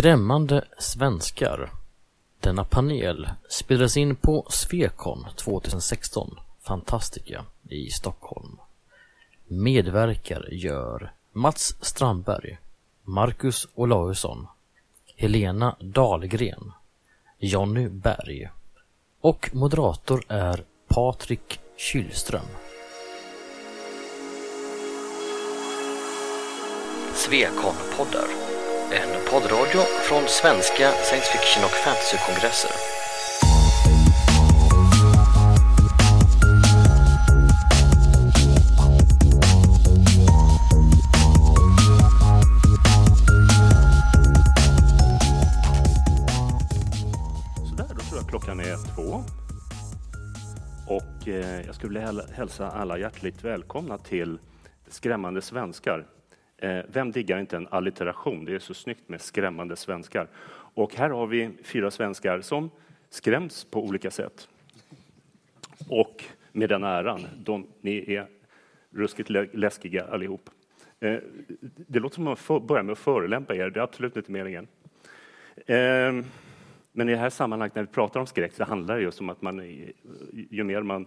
Skrämmande svenskar. Denna panel spelades in på Svekon 2016, Fantastica, i Stockholm. Medverkar gör Mats Strandberg, Marcus Olausson, Helena Dahlgren, Jonny Berg och moderator är Patrik Kylström. Svekon-poddar. Poddradio från svenska science fiction och fantasykongresser. Sådär, då tror jag klockan är två. Och eh, jag skulle vilja häl- hälsa alla hjärtligt välkomna till Skrämmande svenskar. Eh, vem diggar inte en allitteration? Det är så snyggt med skrämmande svenskar. Och här har vi fyra svenskar som skräms på olika sätt. Och med den äran, de, ni är ruskigt läskiga allihop. Eh, det låter som att man börjar med att förolämpa er, det är absolut inte meningen. Eh, men i det här sammanhanget när vi pratar om skräck så handlar det just om att man, ju mer man,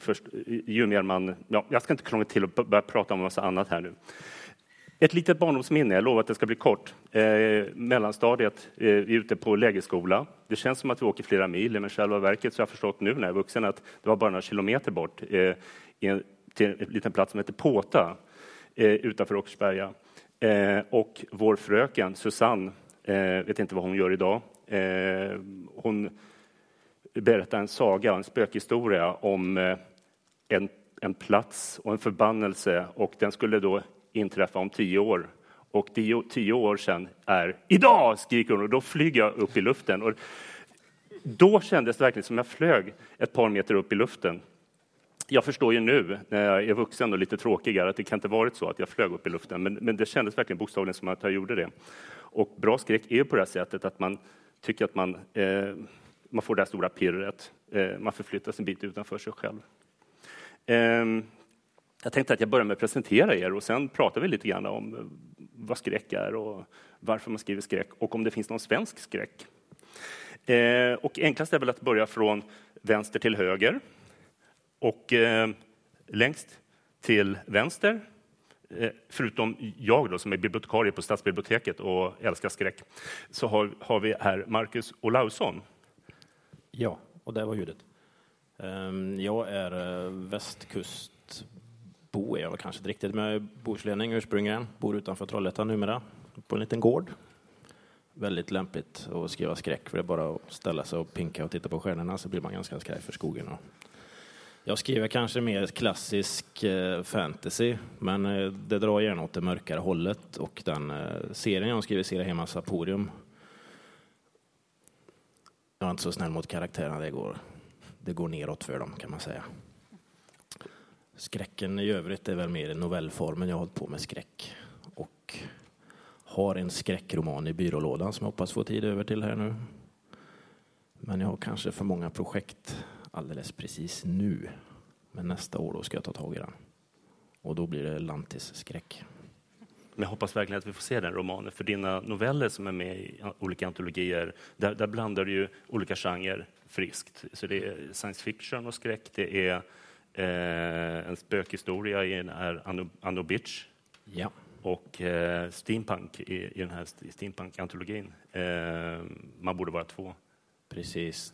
först, ju mer man, ja, jag ska inte krångla till och börja prata om en massa annat här nu. Ett litet barndomsminne, jag lovar att det ska bli kort. Eh, mellanstadiet, eh, vi är ute på lägerskola. Det känns som att vi åker flera mil, men själva verket så har jag förstått nu när jag är vuxen att det var bara några kilometer bort eh, i en, till en liten plats som heter Påta eh, utanför Åkersberga. Eh, och vår fröken Susanne, eh, vet inte vad hon gör idag, eh, hon berättar en saga, en spökhistoria om eh, en, en plats och en förbannelse och den skulle då inträffa om tio år. Och tio, tio år sedan är idag, skriker hon och då flyger jag upp i luften. Och då kändes det verkligen som jag flög ett par meter upp i luften. Jag förstår ju nu när jag är vuxen och lite tråkigare att det kan inte varit så att jag flög upp i luften, men, men det kändes verkligen bokstavligen som att jag gjorde det. Och bra skräck är ju på det här sättet att man tycker att man, eh, man får det här stora pirret. Eh, man förflyttas en bit utanför sig själv. Eh, jag tänkte att jag börjar med att presentera er och sen pratar vi lite grann om eh, vad skräck är och varför man skriver skräck och om det finns någon svensk skräck. Eh, och enklast är väl att börja från vänster till höger. Och eh, längst till vänster, eh, förutom jag då, som är bibliotekarie på Stadsbiblioteket och älskar skräck, så har, har vi här Marcus Olausson. Ja, och där var ljudet. Ehm, jag är eh, västkust... Bo är jag väl kanske inte riktigt, men jag är bohuslänning ursprungligen. Bor utanför Trollhättan numera, på en liten gård. Väldigt lämpligt att skriva skräck, för det är bara att ställa sig och pinka och titta på stjärnorna så blir man ganska skraj för skogen. Jag skriver kanske mer klassisk eh, fantasy, men eh, det drar gärna åt det mörkare hållet och den eh, serien jag skriver, Sira Hema Saporium, jag är inte så snäll mot karaktärerna. Det går, det går neråt för dem kan man säga. Skräcken i övrigt är väl mer i novellformen jag har hållit på med skräck. Och har en skräckroman i byrålådan som jag hoppas få tid över till här nu. Men jag har kanske för många projekt alldeles precis nu. Men nästa år då ska jag ta tag i den. Och då blir det lantisskräck. Men jag hoppas verkligen att vi får se den romanen, för dina noveller som är med i olika antologier, där, där blandar du ju olika genrer friskt. Så det är science fiction och skräck, det är en spökhistoria i den här Anno, Anno Bitch Ja. och eh, steampunk i, i den här st- steampunk-antologin. Eh, man borde vara två. Precis.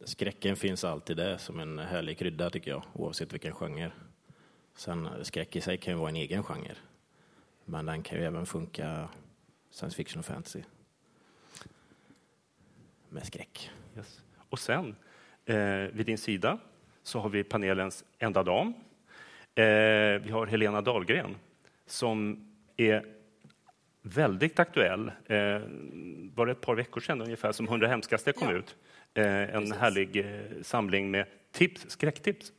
Skräcken finns alltid där som en härlig krydda tycker jag, oavsett vilken genre. Sen skräck i sig kan ju vara en egen genre. Men den kan ju även funka science fiction och fantasy. Med skräck. Yes. Och sen, eh, vid din sida, så har vi panelens enda dam. Eh, vi har Helena Dahlgren, som är väldigt aktuell. Eh, var det ett par veckor sedan ungefär som 100 hemskaste kom Ja. ut? Eh, en Precis. härlig samling med tips, skräcktips.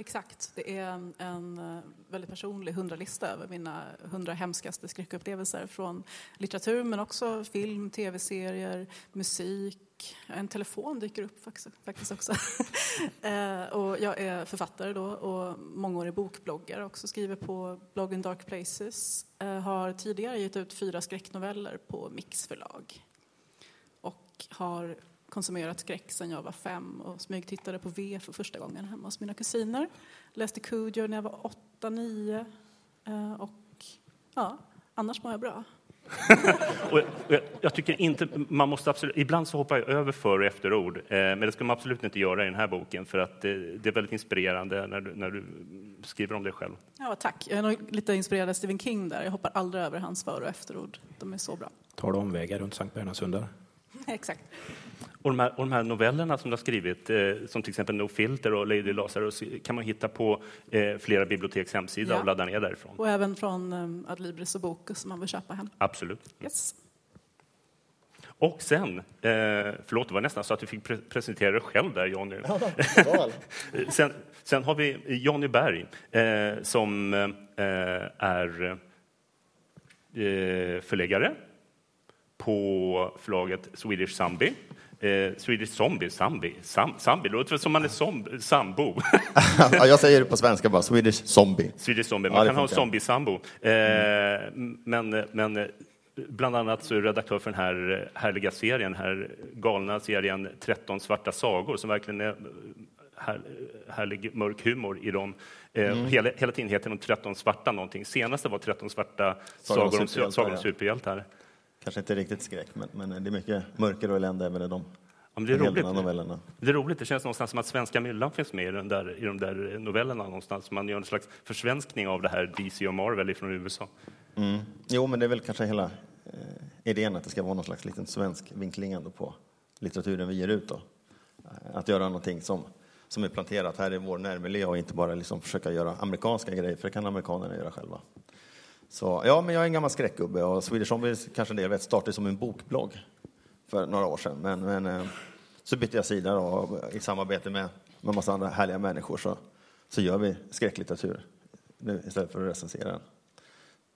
Exakt. Det är en, en eh, väldigt personlig hundralista över mina hundra hemskaste skräckupplevelser från litteratur men också film, tv-serier, musik, En telefon dyker upp faktiskt också. Eh, och jag är författare då och mångårig bokbloggare också. Skriver på bloggen Dark Places. Eh, har tidigare gett ut fyra skräcknoveller på Mix förlag. Och har konsumerat skräck sedan jag var fem och smygtittade på V för första gången hemma hos mina kusiner. Läste Cujo när jag var åtta, nio. Eh, och ja, annars mår jag bra. och jag, jag, tycker inte, man måste absolut, ibland så hoppar jag över för och efterord, eh, men det ska man absolut inte göra i den här boken för att det, det är väldigt inspirerande när du, när du skriver om dig själv. Ja, tack. Jag är nog lite inspirerad av Stephen King där. Jag hoppar aldrig över hans för och efterord. De är så bra. Tar du omvägar runt Sankt Bernhardsundar? Exakt. Och de, här, och de här novellerna som du har skrivit, eh, som till exempel No Filter och Lady Lazarus, kan man hitta på eh, flera biblioteks hemsida ja. och ladda ner därifrån. Och även från eh, Adlibris och Bokus som man vill köpa hem. Absolut. Yes. Och sen, eh, förlåt det var nästan så att du fick pre presentera dig själv där Jonny. Ja, sen, sen har vi Jonny Berg eh, som eh, är eh, förläggare på förlaget Swedish Zombie. Eh, Swedish Zombie, Zombie, Sam, det låter som man är som, sambo. ja, jag säger det på svenska bara, Swedish Zombie. Swedish Zombie, man ja, kan ha zombie-sambo. Eh, mm. men, men bland annat så är du redaktör för den här härliga serien, den här galna serien 13 svarta sagor som verkligen är här, härlig mörk humor i dem. Eh, mm. hela, hela tiden heter de 13 svarta någonting. Senaste var 13 svarta sagor om, sagor om superhjältar. Kanske inte riktigt skräck, men, men det är mycket mörker och elände även i de Ja, det, är roligt. Novellerna. det är roligt. Det känns någonstans som att svenska myllan finns med i, den där, i de där novellerna någonstans. Man gör en slags försvenskning av det här DC och Marvel från USA. Mm. Jo, men det är väl kanske hela eh, idén att det ska vara någon slags liten svensk vinkling ändå på litteraturen vi ger ut. Då. Eh, att göra någonting som, som är planterat här i vår närmiljö och inte bara liksom försöka göra amerikanska grejer, för det kan amerikanerna göra själva. Så ja, men jag är en gammal skräckgubbe och Swedish Zombies kanske det vet, startade som en bokblogg för några år sedan. Men, men eh, så bytte jag sida och i samarbete med, en massa andra härliga människor så, så gör vi skräcklitteratur nu istället för att recensera den.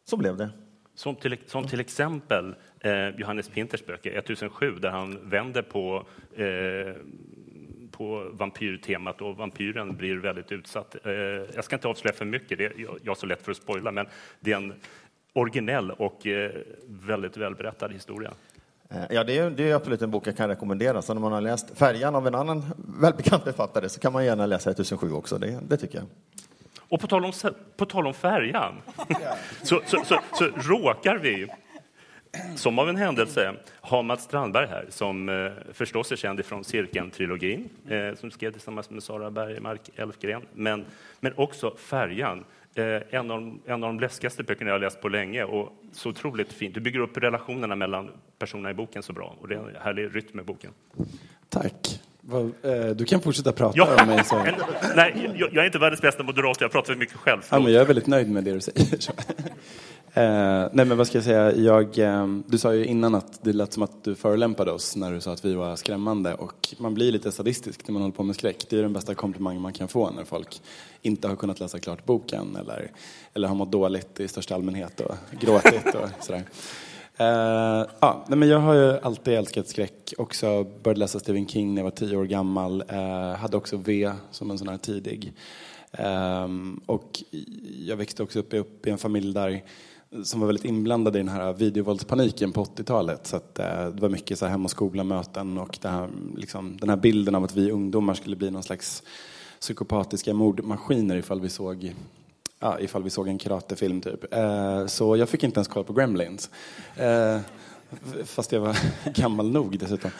Så blev det. Som till, som till exempel eh, Johannes Pinters böcker 1007 där han vänder på eh, på vampyrtemat och vampyren blir väldigt utsatt. Eh, jag ska inte avslöja för mycket, det, jag har så lätt för att spoila, men det är en originell och eh, väldigt välberättad historia. Eh, ja, det är, det är absolut en bok jag kan rekommendera. Så när man har läst Färjan av en annan välbekant författare så kan man gärna läsa 1007 också, det, det tycker jag. Och på tal om, på tal om färjan, så, så, så, så råkar vi som av en händelse har Mats Strandberg här, som eh, förstås är känd från Cirkeln-trilogin, eh, som skrev tillsammans med Sara Bergmark Elfgren, men, men också Färjan, eh, en, av de, en av de läskigaste böckerna jag har läst på länge och så otroligt fint. Du bygger upp relationerna mellan personerna i boken så bra och det är en härlig rytm i boken. Tack. Eh, du kan fortsätta prata ja. om mig. Så. Nej, jag, är inte världens bästa moderator, jag pratar för mycket själv. Ja, men jag är väldigt nöjd med det du säger. eh, nej, men vad ska jag säga? Jag, eh, du sa ju innan att det lät som att du förolämpade oss när du sa att vi var skrämmande. Och man blir lite sadistisk när man håller på med skräck. Det är den bästa komplimang man kan få när folk inte har kunnat läsa klart boken eller, eller har mått dåligt i största allmänhet och gråtit och sådär. Uh, ja, men jag har ju alltid älskat skräck. Också började läsa Stephen King när jag var tio år gammal. Uh, hade också V som en sån här tidig. Um, och jag växte också upp, upp i en familj där som var väldigt inblandad i den här videovåldspaniken på 80-talet. Så att, uh, det var mycket så här hem och skola-möten och här, liksom, den här bilden av att vi ungdomar skulle bli någon slags psykopatiska mordmaskiner ifall vi såg ja, ifall vi såg en karatefilm typ. Eh, så jag fick inte ens kolla på Gremlins. Eh, fast jag var gammal nog dessutom.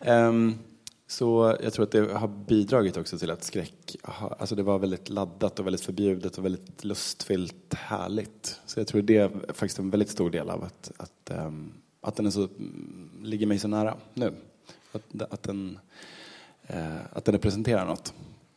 Eh, så jag tror att det har bidragit också till att skräck, alltså det var väldigt laddat och väldigt förbjudet och väldigt lustfyllt härligt. Så jag tror det är faktiskt en väldigt stor del av att, att, ehm, att den är så, ligger mig så nära nu. Att, att, den, eh, att den representerar något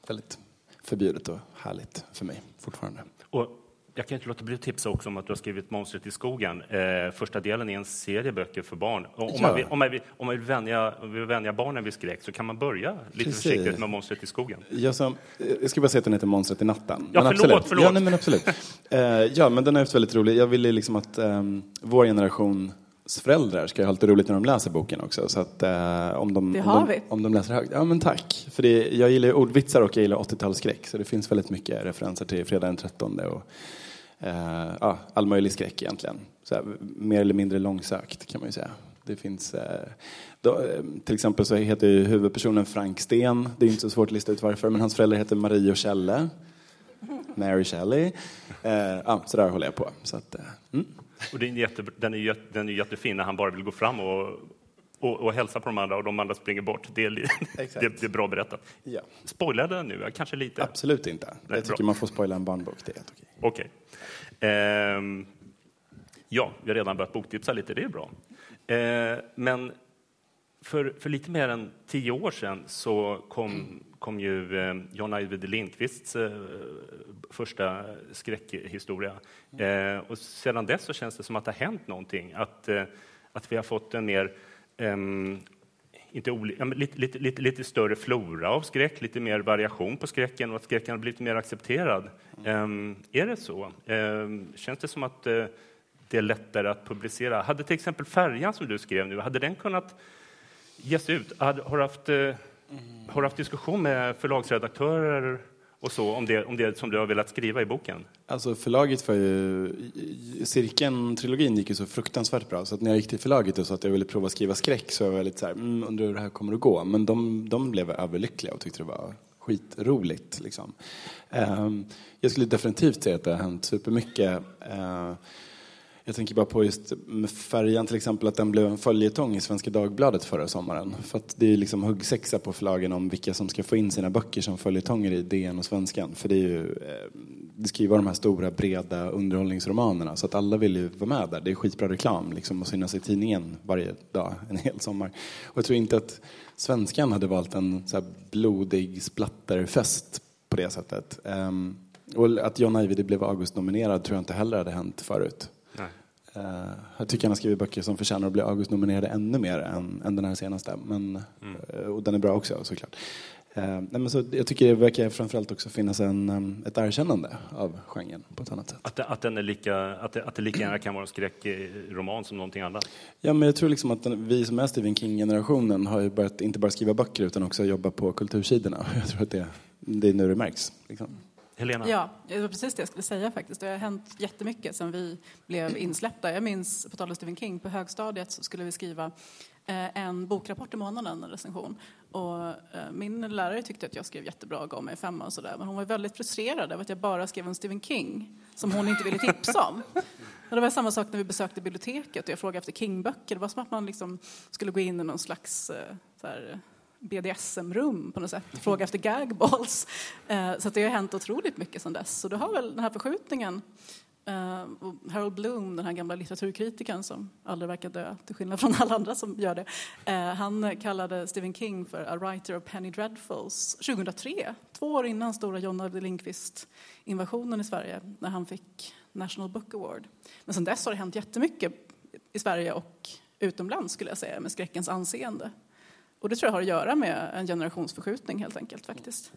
väldigt förbjudet och härligt för mig fortfarande. Och jag kan inte låta bli att tipsa också om att du har skrivit Monstret i skogen. Eh, första delen är en serie böcker för barn. Och om, ja. man vill, om, man vill, om man vill vänja, vill vänja barnen vid skräck så kan man börja lite Precis. försiktigt med Monstret i skogen. Jag, som, jag ska bara säga att den heter Monstret i natten. Ja, men förlåt, förlåt. Ja, nej, men absolut. eh, ja, men den är väldigt rolig. Jag ville liksom att um, vår generation föräldrar ska ha lite roligt när de läser boken också. Så att, eh, om, de, Det om, har de, vi. om de läser högt. Ja men tack. För det, jag gillar ordvitsar och jag gillar 80-talsskräck. Så det finns väldigt mycket referenser till Fredag den 13 och eh, ja, all möjlig skräck egentligen. Så här, mer eller mindre långsökt kan man ju säga. Det finns, eh, då, eh, till exempel så heter ju huvudpersonen Frank Sten. Det är inte så svårt att lista ut varför, men hans föräldrar heter Marie och Kjelle. Mary Shelley. Eh, ja, så där håller jag på. Så att, eh, mm. Och det är jätte, den, är, den är jättefin när han bara vill gå fram och, och, och hälsa på de andra och de andra springer bort. Det är, det, det är bra berättat. Ja. Spoilade den nu? Kanske lite? Absolut inte. Nej, jag tycker bra. man får spoila en barnbok, det är helt okej. Okej. Ehm, ja, vi har redan börjat boktipsa lite, det är bra. Ehm, men för, för lite mer än tio år sedan så kom, kom ju eh, John Ajvide Lindqvists eh, första skräckhistoria. Eh, och sedan dess så känns det som att det har hänt någonting, att, eh, att vi har fått en mer ehm, inte oli- ja, men lite, lite, lite, lite större flora av skräck, lite mer variation på skräcken och att skräcken har blivit mer accepterad. Ehm, är det så? Ehm, känns det som att eh, det är lättare att publicera? Hade till exempel Färjan som du skrev nu, hade den kunnat ges ut? Har, du haft, eh, har du haft diskussion med förlagsredaktörer och så om det, om det som du har velat skriva i boken? Alltså förlaget var ju... Cirkeln-trilogin gick ju så fruktansvärt bra så att när jag gick till förlaget och sa att jag ville prova skriva skräck så var jag lite så här, mm, undrar hur det här kommer att gå. Men de, de blev överlyckliga och tyckte det var skitroligt. Liksom. Ehm, jag skulle definitivt säga att det har hänt supermycket. Ehm, jag tänker bara på just med Färjan till exempel, att den blev en följetong i Svenska Dagbladet förra sommaren. För att det är liksom huggsexa på förlagen om vilka som ska få in sina böcker som följetonger i DN och Svenskan. För det är ju, eh, det ska ju vara de här stora breda underhållningsromanerna så att alla vill ju vara med där. Det är skitbra reklam liksom att synas i tidningen varje dag en hel sommar. Och jag tror inte att Svenskan hade valt en så här blodig splatterfest på det sättet. Ehm, och att John Ajvide blev August-nominerad tror jag inte heller hade hänt förut. Uh, jag tycker han har skrivit böcker som förtjänar att bli August-nominerade ännu mer än, än den här senaste. Men, eh, och den är bra också såklart. Nej, men så, jag tycker det verkar framförallt också finnas en, um, ett erkännande av genren på ett annat sätt. Att att den är lika, att det, att det lika gärna kan vara en skräckroman som någonting annat? Ja, men jag tror liksom att den, vi som är Stephen King-generationen har ju börjat inte bara skriva böcker utan också jobba på kultursidorna. Jag tror att det, det är nu det märks. Liksom. Helena? Ja, det var precis det jag skulle säga faktiskt. Det har hänt jättemycket sen vi blev insläppta. Jag minns, på tal om Stephen King, på högstadiet så skulle vi skriva eh, en bokrapport i månaden, en recension. Och eh, min lärare tyckte att jag skrev jättebra och gav mig femma och sådär. Men hon var väldigt frustrerad över att jag bara skrev om Stephen King, som hon inte ville tipsa om. Och det var samma sak när vi besökte biblioteket och jag frågade efter King-böcker. Det var som att man liksom skulle gå in i någon slags eh, så här, BDSM-rum på något sätt, fråga efter gagballs. Eh, så att det har hänt otroligt mycket sedan dess. Så du har väl den här förskjutningen. Eh, Harold Bloom, den här gamla litteraturkritikern som aldrig verkar dö, till skillnad från alla andra som gör det. Eh, han kallade Stephen King för a writer of Penny Dreadfuls 2003, två år innan stora John Ajvide Lindqvist-invasionen i Sverige, när han fick National Book Award. Men sedan dess har det hänt jättemycket i Sverige och utomlands skulle jag säga, med skräckens anseende. Och det tror jag har att göra med en generationsförskjutning helt enkelt faktiskt.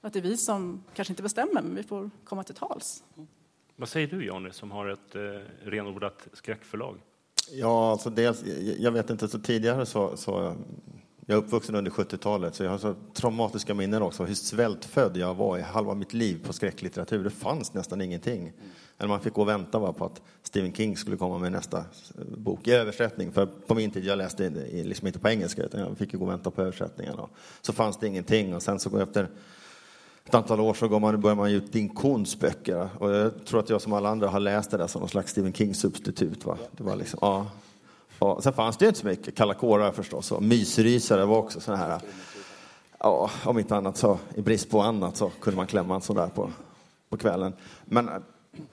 Att det är vi som kanske inte bestämmer, men vi får komma till tals. Vad säger du, Johnny, som har ett eh, renodlat skräckförlag? Ja, alltså dels, jag vet inte, så tidigare så, så jag är uppvuxen under 70-talet så jag har så traumatiska minnen också hur svältfödd jag var i halva mitt liv på skräcklitteratur. Det fanns nästan ingenting. Eller man fick gå och vänta på att Stephen King skulle komma med nästa eh, bok i översättning. För på min tid, jag läste liksom inte på engelska utan jag fick gå och vänta på översättningen. Och så fanns det ingenting och sen så går efter ett antal år så går man, börjar man ge ut Din Kuhns böcker. Och jag tror att jag som alla andra har läst det där som någon slags Stephen King-substitut. Va? Det var liksom, ja. Och sen fanns det ju inte så mycket. Kalla kårar förstås och Mysrysare var också sådana här. Ja, om inte annat så i brist på annat så kunde man klämma en sån där på, på kvällen. Men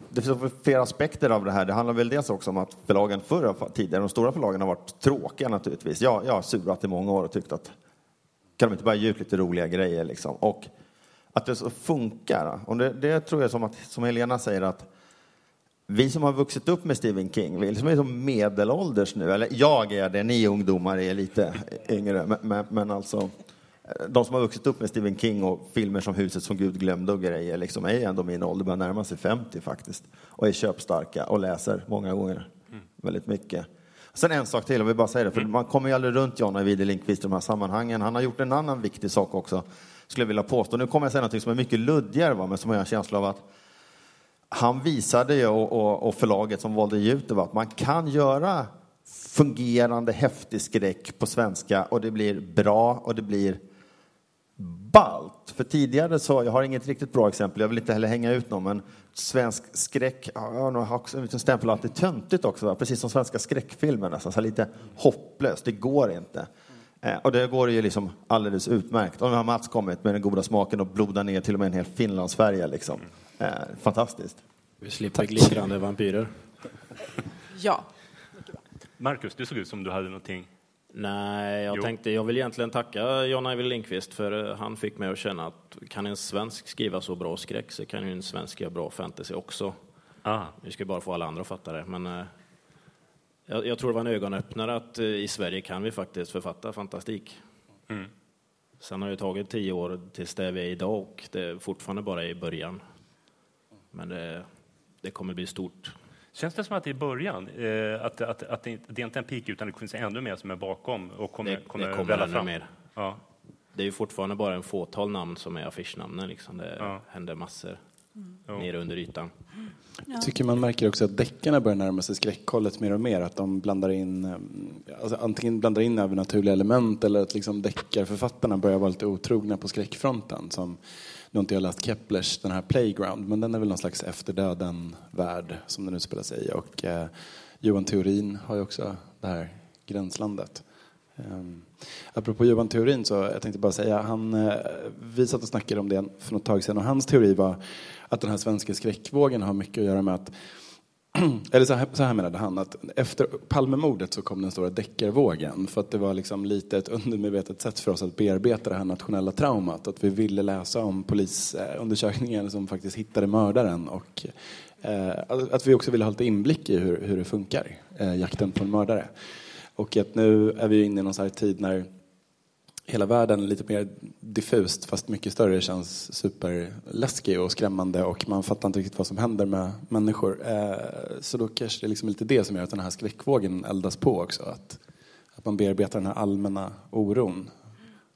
det finns flera aspekter av det här. Det handlar väl dels också om att förlagen förr tidigare, de stora förlagen har varit tråkiga naturligtvis. Jag, jag har surat i många år och tyckt att kan de inte bara ge ut lite roliga grejer liksom? Och att det så funkar. Och det, det tror jag som, att, som Helena säger att vi som har vuxit upp med Stephen King, vi liksom är som medelålders nu, eller jag är det, ni ungdomar är lite yngre, men, men, men alltså de som har vuxit upp med Stephen King och filmer som Huset som Gud glömde och grejer liksom är ändå min ålder, börjar närma sig 50 faktiskt och är köpstarka och läser många gånger väldigt mycket. Sen en sak till, jag vill bara säga det, för man kommer ju aldrig runt Jan Ajvide Lindqvist i de här sammanhangen. Han har gjort en annan viktig sak också, skulle jag vilja påstå. Nu kommer jag säga något som är mycket luddigare, va, men som jag har en känsla av att han visade ju, och, och, och förlaget som valde ut det, va, att man kan göra fungerande häftig skräck på svenska och det blir bra och det blir ballt. För tidigare så, jag har inget riktigt bra exempel, jag vill inte heller hänga ut någon, men svensk skräck, ja, har också en liten stämpel att det är töntigt också, va? precis som svenska skräckfilmer nästan, så lite hopplöst, det går inte. Eh, och det går ju liksom alldeles utmärkt. Och nu har Mats kommit med den goda smaken och blodar ner till och med en hel Finlandsfärja liksom. Eh, fantastiskt. Vi slipper glittrande vampyrer. Ja. Marcus, du såg ut som du hade någonting. Nej, jag Jo. tänkte jag vill egentligen tacka Jan Ajvide Lindqvist för eh, han fick mig att känna att kan en svensk skriva så bra skräck så kan ju en svensk göra bra fantasy också. Ah, Vi ska bara få alla andra att fatta det. Men eh, jag, jag tror det var en ögonöppnare att eh, i Sverige kan vi faktiskt författa fantastik. Mm. Sen har det tagit tio år tills det vi är idag och det är fortfarande bara i början. Men det, det kommer bli stort. Känns det som att det är början? Eh, att, att, att det, inte- det är inte en peak utan det finns ännu mer som är bakom och kommer, Det, kommer, det kommer välla fram? mer. Ja. Det är ju fortfarande bara en fåtal namn som är affischnamnen. Liksom. Det Ja. händer massor Jo. nere under ytan. Jag tycker man märker också att deckarna börjar närma sig skräckhållet mer och mer. Att de blandar in, eh, alltså antingen blandar in övernaturliga element eller att liksom deckarförfattarna börjar vara lite otrogna på skräckfronten. Som, nu har inte jag läst Keplers den här Playground, men den är väl någon slags efter döden-värld som den utspelar sig i. Och eh, Johan Theorin har ju också det här gränslandet. Um, apropå Johan Theorin så jag tänkte bara säga, han, eh, vi satt och snackade om det för något tag sedan och hans teori var att den här svenska skräckvågen har mycket att göra med att eller så här, så här menade han, att efter Palmemordet så kom den stora deckarvågen. För att det var liksom lite ett undermedvetet sätt för oss att bearbeta det här nationella traumat. Att vi ville läsa om polisundersökningen som faktiskt hittade mördaren. Och eh, att vi också ville ha lite inblick i hur, hur det funkar, eh, jakten på en mördare. Och att nu är vi inne i någon sån tid när hela världen lite mer diffust fast mycket större känns superläskig och skrämmande och man fattar inte riktigt vad som händer med människor. Eh, Så då kanske det är liksom lite det som gör att den här skräckvågen eldas på också. Att, att man bearbetar den här allmänna oron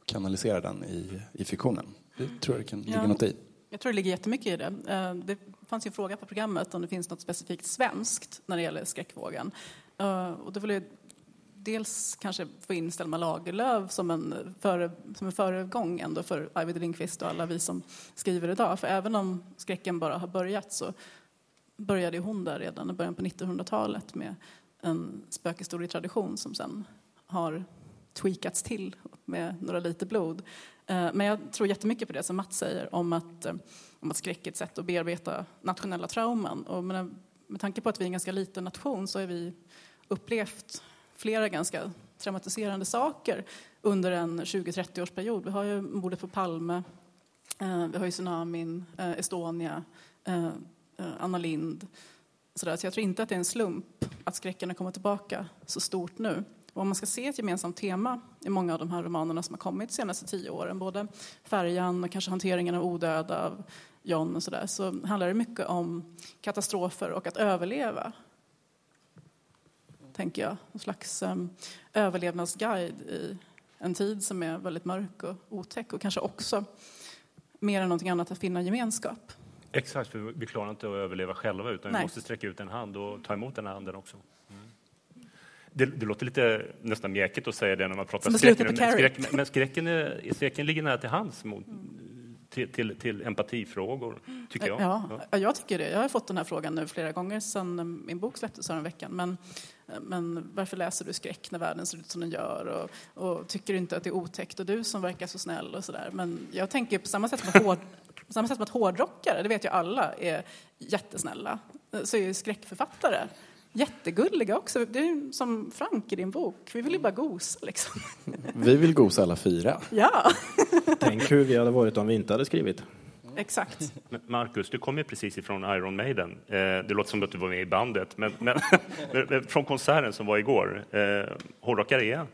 och kanaliserar den i, i fiktionen. Det tror jag det kan ligga Ja. något i. Jag tror det ligger jättemycket i det. Eh, Det fanns ju en fråga på programmet om det finns något specifikt svenskt när det gäller skräckvågen. Eh, Och vill jag dels kanske få in Selma Lagerlöf som en, före, som en föregång ändå för Arvid Lindqvist och alla vi som skriver idag. För även om skräcken bara har börjat så började hon där redan i början på 1900-talet med en spökhistorietradition som sen har tweakats till med några liter blod. Eh, men jag tror jättemycket på det som Mats säger om att, eh, om att skräck är ett sätt att bearbeta nationella trauman. Och med, med tanke på att vi är en ganska liten nation så har vi upplevt flera ganska traumatiserande saker under en 20-30 årsperiod. Vi har ju mordet på Palme, eh, vi har ju tsunamin, eh, Estonia, eh, Anna Lind. Så jag tror inte att det är en slump att skräcken har kommit tillbaka så stort nu. Och om man ska se ett gemensamt tema i många av de här romanerna som har kommit de senaste tio åren, både Färjan och kanske hanteringen av odöda av John och sådär, så handlar det mycket om katastrofer och att överleva. Tänker jag. En slags um, överlevnadsguide i en tid som är väldigt mörk och otäck och kanske också mer än någonting annat att finna gemenskap. Exakt, för vi klarar inte att överleva själva utan vi Nej. måste sträcka ut en hand och ta emot den handen också. Mm. Det, det låter lite nästan mjäkigt att säga det när man pratar skräck, men, skräck, men skräcken, är, skräcken ligger nära till hands mot, till, till, till empatifrågor, tycker jag. Ja, ja, jag tycker det. Jag har fått den här frågan nu flera gånger sedan eh, min bok släpptes här en veckan. Men, eh, men varför läser du skräck när världen ser ut som den gör? Och, och tycker du inte att det är otäckt? Och du som verkar så snäll och sådär. Men jag tänker på samma sätt som att, hård, samma sätt som att hårdrockare, det vet ju alla, är jättesnälla. eh, Så är ju skräckförfattare jättegulliga också. Det är som Frank i din bok. Vi vill ju bara gosa liksom. Vi vill gosa alla fyra. Ja, Tänk hur vi hade varit om vi inte hade skrivit. exakt. Marcus, du kommer precis ifrån Iron Maiden. Eh, det låter som att du var med i bandet, men, men, men, men från konserten som var igår. Eh, hårdrockare är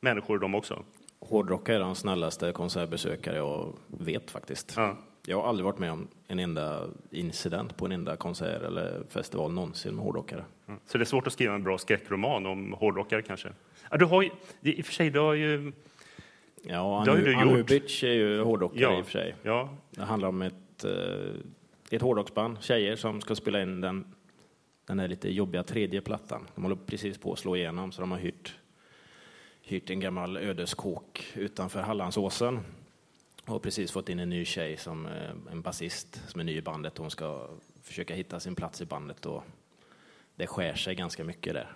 människor de också. Hårdrockare är de snällaste konsertbesökare jag vet faktiskt. Ja. Jag har aldrig varit med om en enda incident på en enda konsert eller festival någonsin med hårdrockare. Mm. Så det är svårt att skriva en bra skräckroman om hårdrockare kanske? Ja, du har ju, i och för sig, du har ju... Ja, Det har Anu. Anubic är ju hårdrockare Ja. i och för sig. Ja, Det handlar om ett, eh, ett hårdrocksband, tjejer som ska spela in den, den här lite jobbiga tredje plattan. De håller precis på att slå igenom så de har hyrt, hyrt en gammal ödeskåk utanför Hallandsåsen och har precis fått in en ny tjej som eh, en basist som är ny i bandet. Hon ska försöka hitta sin plats i bandet och det skär sig ganska mycket där.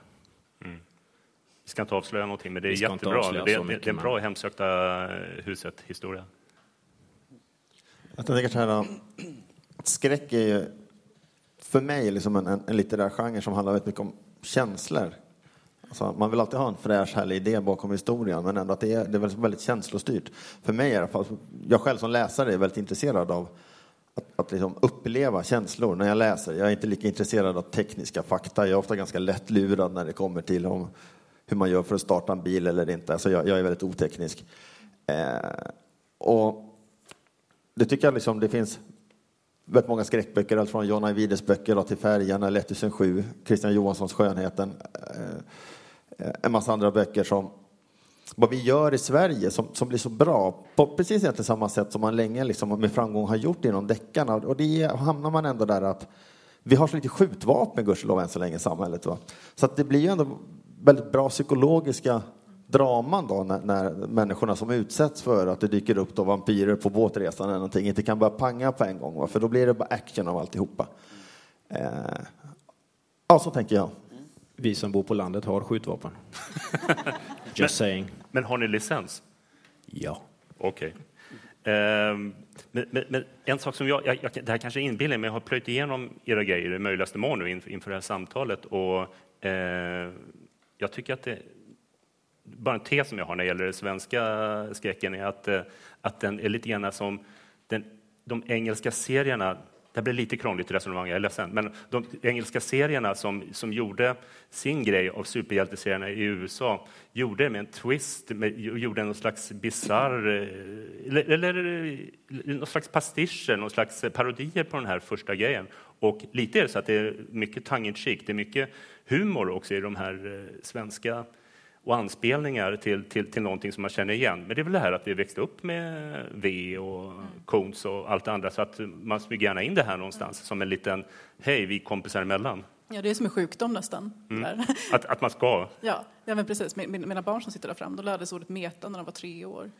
vi ska inte avslöja någonting, men det är jättebra. Det, det, det är en men- bra Hemsökta huset-historia. Jag tänker så här, att skräck är ju för mig liksom en, en, en litterär genre som handlar väldigt mycket om känslor. Alltså, man vill alltid ha en fräsch, härlig idé bakom historien, men ändå att det är, det är väldigt, väldigt känslostyrt. För mig i alla fall, jag själv som läsare är väldigt intresserad av att, att liksom uppleva känslor när jag läser. Jag är inte lika intresserad av tekniska fakta. Jag är ofta ganska lättlurad när det kommer till om hur man gör för att starta en bil eller inte. Alltså jag, jag är väldigt oteknisk. Eh, och det tycker jag liksom, det finns väldigt många skräckböcker, allt från John Ajvides böcker då, till Färjan, 1007, Christian Johanssons Skönheten, eh, eh, en massa andra böcker som vad vi gör i Sverige som, som blir så bra på precis egentligen samma sätt som man länge liksom med framgång har gjort inom deckarna. Och det hamnar man ändå där att vi har så lite skjutvapen gudskelov än så länge i samhället. Va? Så att det blir ju ändå väldigt bra psykologiska draman då när, när människorna som utsätts för att det dyker upp då vampyrer på båtresan eller någonting inte kan börja panga på en gång. Va? För då blir det bara action av alltihopa. Eh, ja, så tänker jag. Vi som bor på landet har skjutvapen. Just saying. Men har ni licens? Ja. Okej. Ehm, men, men, men en sak som jag, jag, jag, det här kanske är inbillning, men jag har plöjt igenom era grejer i möjligaste mån nu inför, inför det här samtalet och eh, jag tycker att det, bara en tes som jag har när det gäller den svenska skräcken är att, eh, att den är lite grann som den, de engelska serierna det här blir lite krångligt resonemang, jag är ledsen. Men de engelska serierna som, som gjorde sin grej av superhjälteserierna i USA gjorde det med en twist, med, gjorde någon slags bisarr, eh, eller, eller eh, någon slags pastischer, någon slags parodier på den här första grejen. Och lite är det så att det är mycket tongue in cheek, det är mycket humor också i de här eh, svenska och anspelningar till, till, till någonting som man känner igen. Men det är väl det här att vi växte upp med V och Koons och allt det andra så att man smyger gärna in det här någonstans som en liten hej, vi kompisar emellan. Ja, det är som en sjukdom nästan. Mm. Där. Att, att man ska. Ja, ja, men precis. Min- Mina barn som sitter där fram, de lärde sig ordet meta när de var tre år.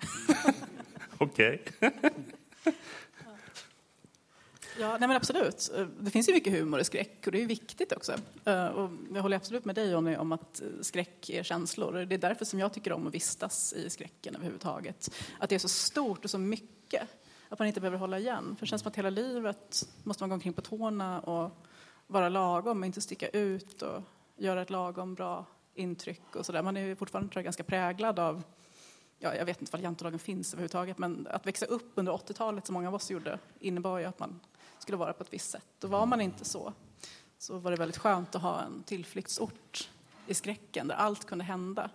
Okej. Ja, nej men absolut. Det finns ju mycket humor i skräck och det är ju viktigt också. Eh, och jag håller absolut med dig Jonny om att eh, skräck är känslor. Det är därför som jag tycker om att vistas i skräcken överhuvudtaget. Att det är så stort och så mycket att man inte behöver hålla igen. För det känns som att hela livet måste man gå omkring på tårna och vara lagom och inte sticka ut och göra ett lagom bra intryck och sådär. Man är ju fortfarande tror jag, ganska präglad av ja, jag vet inte vad jantelagen finns överhuvudtaget, men att växa upp under 80-talet som många av oss gjorde innebar ju att man skulle vara på ett visst sätt. Och var man inte så, så var det väldigt skönt att ha en tillflyktsort i skräcken där allt kunde hända.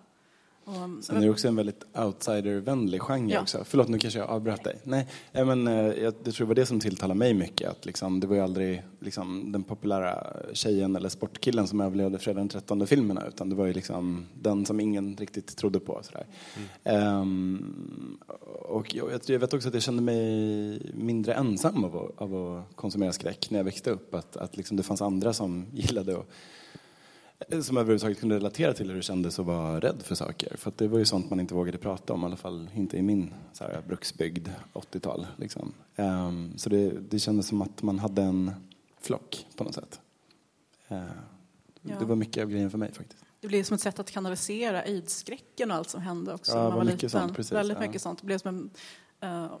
Och, Sen är det också en väldigt outsidervänlig genre Ja. också. Förlåt, nu kanske jag avbröt dig. Nej, eh, men eh, jag, jag tror det var det som tilltalade mig mycket. Att liksom, det var ju aldrig liksom, den populära tjejen eller sportkillen som överlevde fredag den 13 filmerna utan det var ju liksom den som ingen riktigt trodde på. Sådär. Ehm, och jag, jag vet också att jag kände mig mindre ensam av att, av att konsumera skräck när jag växte upp. Att, att liksom det fanns andra som gillade att som överhuvudtaget kunde relatera till hur det kändes att vara rädd för saker. För det var ju sånt man inte vågade prata om, i alla fall inte i min så här, bruksbygd, 80-tal. Liksom. Ehm, så det, det kändes som att man hade en flock på något sätt. Ehm, Ja. Det var mycket av grejen för mig faktiskt. Det blev som ett sätt att kanalisera aidsskräcken och allt som hände också Ja, när man var mycket liten. sånt, precis, Väldigt ja. mycket sånt. Det blev som en, uh,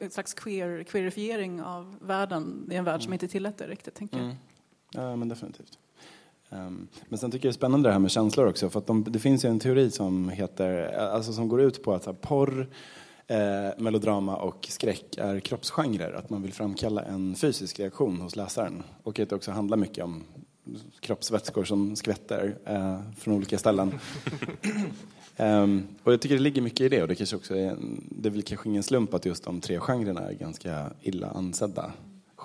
en slags queer, queerifiering av världen i en värld som inte tillät det riktigt, tänker jag. Mm. Ja, men definitivt. Ehm, men sen tycker jag det är spännande det här med känslor också. För de, det finns ju en teori som heter, alltså som går ut på att här, porr, eh, melodrama och skräck är kroppsgenrer. Att man vill framkalla en fysisk reaktion hos läsaren. Och att det också handlar mycket om kroppsvätskor som skvätter eh, från olika ställen. Ehm, och jag tycker det ligger mycket i det och det kanske också är, det är väl kanske ingen slump att just de tre genrerna är ganska illa ansedda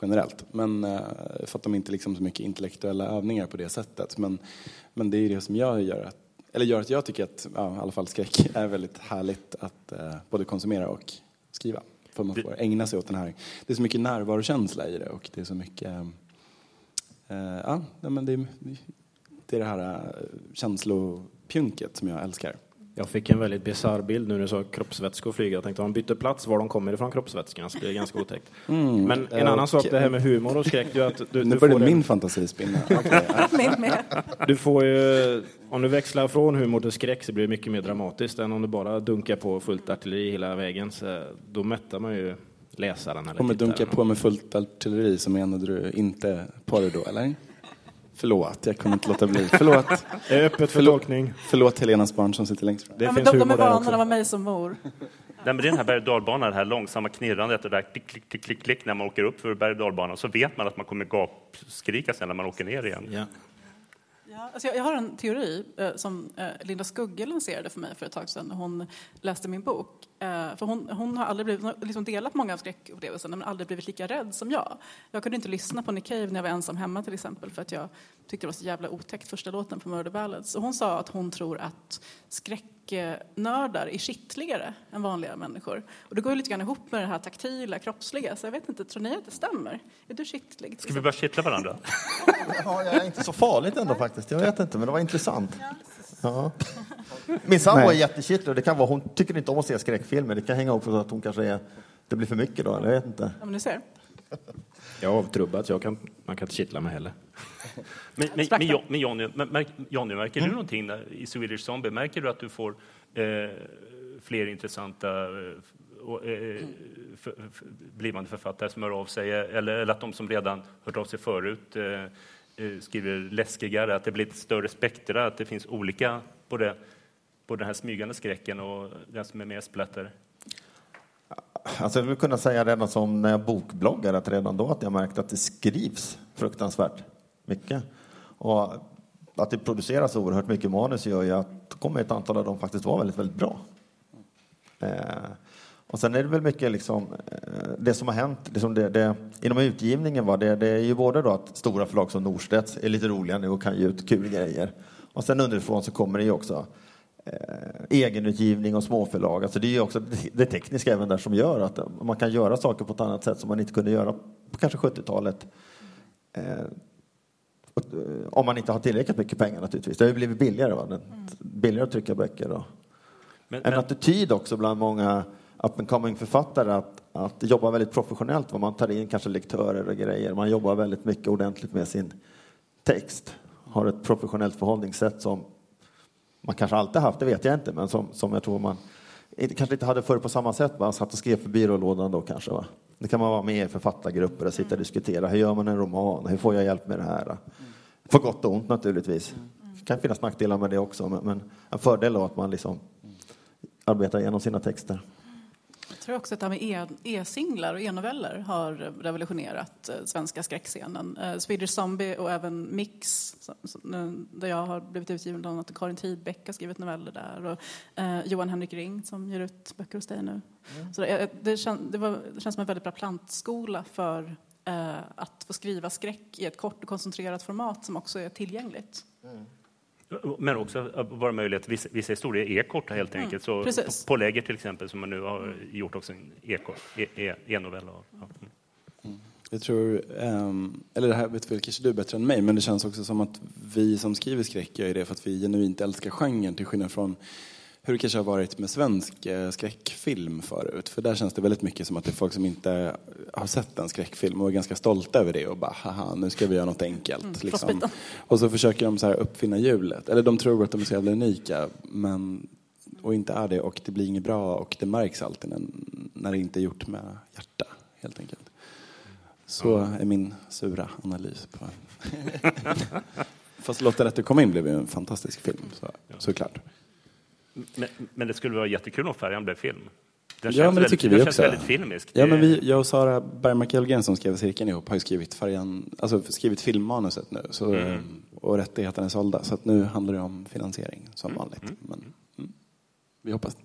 generellt. Men eh, för att de inte liksom så mycket intellektuella övningar på det sättet. Men, men det är det som jag gör att, eller gör att jag tycker att ja, i alla fall skräck är väldigt härligt att eh, både konsumera och skriva. För man får ägna sig åt den här, det är så mycket närvarokänsla i det och det är så mycket, eh, ja, men det det är det här eh, känslopjunket som jag älskar. Jag fick en väldigt bisarr bild nu när du sa kroppsvätskor flyger. Jag tänkte om de bytte plats var de kommer ifrån kroppsvätskorna så blir det ganska otäckt. Mm, Men en annan sak, det här med humor och skräck, du, att du, Nu får min en, fantasi spinna. Okay. Du får ju, om du växlar från humor till skräck så blir det mycket mer dramatiskt än om du bara dunkar på fullt artilleri hela vägen. Så då mättar man ju läsaren eller Kommer dunka tittaren. på med fullt artilleri så menade du inte porr då, eller? Förlåt, jag kunde inte låta bli. Förlåt, Det är öppet för Förlåt. tolkning. förlåt Helenas barn som sitter längst fram. Det Ja, finns de, de är humor vana, det var mig som mor. Nej, men det är den här berg och dalbanan, det här långsamma knirrandet, det där klick, klick, klick, klick, klick när man åker upp för berg och dalbanan. Så vet man att man kommer gapskrika sen när man åker ner igen. Ja. Ja, alltså jag, jag har en teori eh, som eh, Linda Skugge lanserade för mig för ett tag sedan när hon läste min bok. Eh, för hon, hon har aldrig blivit, hon har liksom delat många av skräckupplevelserna men aldrig blivit lika rädd som jag. Jag kunde inte lyssna på Nick Cave när jag var ensam hemma till exempel för att jag tyckte det var så jävla otäckt första låten på Murder Ballads. Och hon sa att hon tror att skräck skräcknördar är kittligare än vanliga människor. Och det går ju lite grann ihop med det här taktila, kroppsliga. Så jag vet inte, tror ni att det stämmer? Är du kittlig? Ska vi börja kittla varandra? Ja, jag är inte så farligt ändå faktiskt. Jag vet inte, men det var intressant. Ja. Min sambo är Nej. jättekittlad. Det kan vara, hon tycker inte om att se skräckfilmer. Det kan hänga upp på att hon kanske är, det blir för mycket då, eller jag vet inte. Ja, men du ser. Jag är avtrubbad så jag kan, man kan inte kittla mig heller. Men, men, men, men Johnny, men märk, Johnny, märker du någonting där, i Swedish Zombie? Märker du att du får eh, fler intressanta eh, och, eh, för, för, blivande författare som hör av sig? Eller, eller att de som redan hört av sig förut eh, eh, skriver läskigare? Att det blir ett större spektra? Att det finns olika, både, både den här smygande skräcken och den som är mer splatter? Alltså jag vill kunna säga redan som när jag bokbloggar att redan då att jag märkte att det skrivs fruktansvärt mycket. Och att det produceras oerhört mycket manus gör ju att då kommer ett antal av dem faktiskt vara väldigt, väldigt bra. Eh, och sen är det väl mycket liksom, eh, det som har hänt liksom det, det, inom utgivningen. Va, det, det är ju både då att stora förlag som Norstedts är lite roliga nu och kan ge ut kul grejer. Och sen underifrån så kommer det ju också eh, egenutgivning och småförlag. Alltså det är också det tekniska även där som gör att man kan göra saker på ett annat sätt som man inte kunde göra på kanske 70-talet. Eh, eh, om man inte har tillräckligt mycket pengar naturligtvis. Det har ju blivit billigare. Va? Den- Billigare att trycka böcker. Då. Men, En men, attityd också bland många up and coming författare att, att jobba väldigt professionellt. Va? Man tar in kanske lektörer och grejer. Man jobbar väldigt mycket ordentligt med sin text. Har ett professionellt förhållningssätt som man kanske alltid haft, det vet jag inte, men som, som jag tror man kanske inte hade förr på samma sätt. Man satt och skrev för byrålådan då kanske. Va? Det kan man vara med i författargrupper och sitta och diskutera. Hur gör man en roman? Hur får jag hjälp med det här? På gott och ont naturligtvis. Det kan finnas nackdelar med det också, men, men en fördel är att man liksom arbetar igenom sina texter. Jag tror också att det här med e- e-singlar och e-noveller har revolutionerat eh, svenska skräckscenen. Eh, Swedish Zombie och även Mix, där jag har blivit utgiven bland annat. Karin Tidbeck har skrivit noveller där och eh, Johan Henrik Ring som ger ut böcker hos dig nu. Så det, det, kän, det, var, det känns som en väldigt bra plantskola för att få skriva skräck i ett kort och koncentrerat format som också är tillgängligt. Men också vara möjligt, vissa, vissa historier är korta helt enkelt. Så precis. på, på läger till exempel, som man nu har gjort också en e-kort- e- e- e-novell av. Ja. Mm. Jag tror, ehm, eller det här vet väl kanske du bättre än mig, men det känns också som att vi som skriver skräck gör det för att vi genuint älskar genren till skillnad från hur det kanske har varit med svensk eh, skräckfilm förut. För där känns det väldigt mycket som att det är folk som inte har sett en skräckfilm och är ganska stolta över det och bara haha, nu ska vi göra något enkelt. liksom. frostbiten. Och så försöker de så här uppfinna hjulet. Eller de tror att de är så jävla unika, men och inte är det och det blir inget bra och det märks alltid när, när det inte är gjort med hjärta, helt enkelt. Så är min sura analys på Fast Låt det rätt komma in blev ju en fantastisk film, så, såklart. Men, men det skulle vara jättekul om Färjan blev film. Den Ja, men det väldigt, tycker vi den också. känns väldigt filmisk. Ja, men vi, jag och Sara Bergmark Elgren som skrev cirkeln ihop har ju skrivit, färjan, alltså skrivit filmmanuset nu så, Mm. och rättigheterna är sålda. Så att nu handlar det om finansiering Mm. som vanligt. Men, mm, vi hoppas.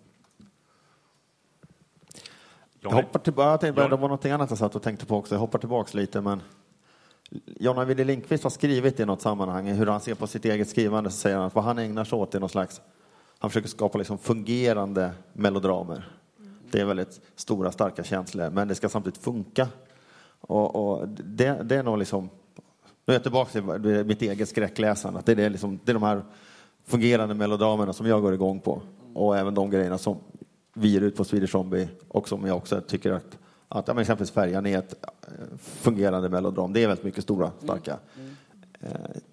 Jag hoppar tillbaka, jag tänkte, det var något annat jag satt och tänkte på också. Jag hoppar tillbaks lite, men Jonna Wille Lindqvist har skrivit i något sammanhang hur han ser på sitt eget skrivande, så säger han att vad han ägnar sig åt är någon slags, han försöker skapa liksom fungerande melodramer. Det är väldigt stora, starka känslor, men det ska samtidigt funka. Och, och det, det, är nog liksom, nu är jag tillbaka till mitt eget skräckläsande, det är, det, liksom, det är de här fungerande melodramerna som jag går igång på. Och även de grejerna som vi ger ut på Swedish Zombie och som jag också tycker att, att ja, exempelvis Färjan är ett eh, fungerande melodram. Det är väldigt mycket stora, starka eh,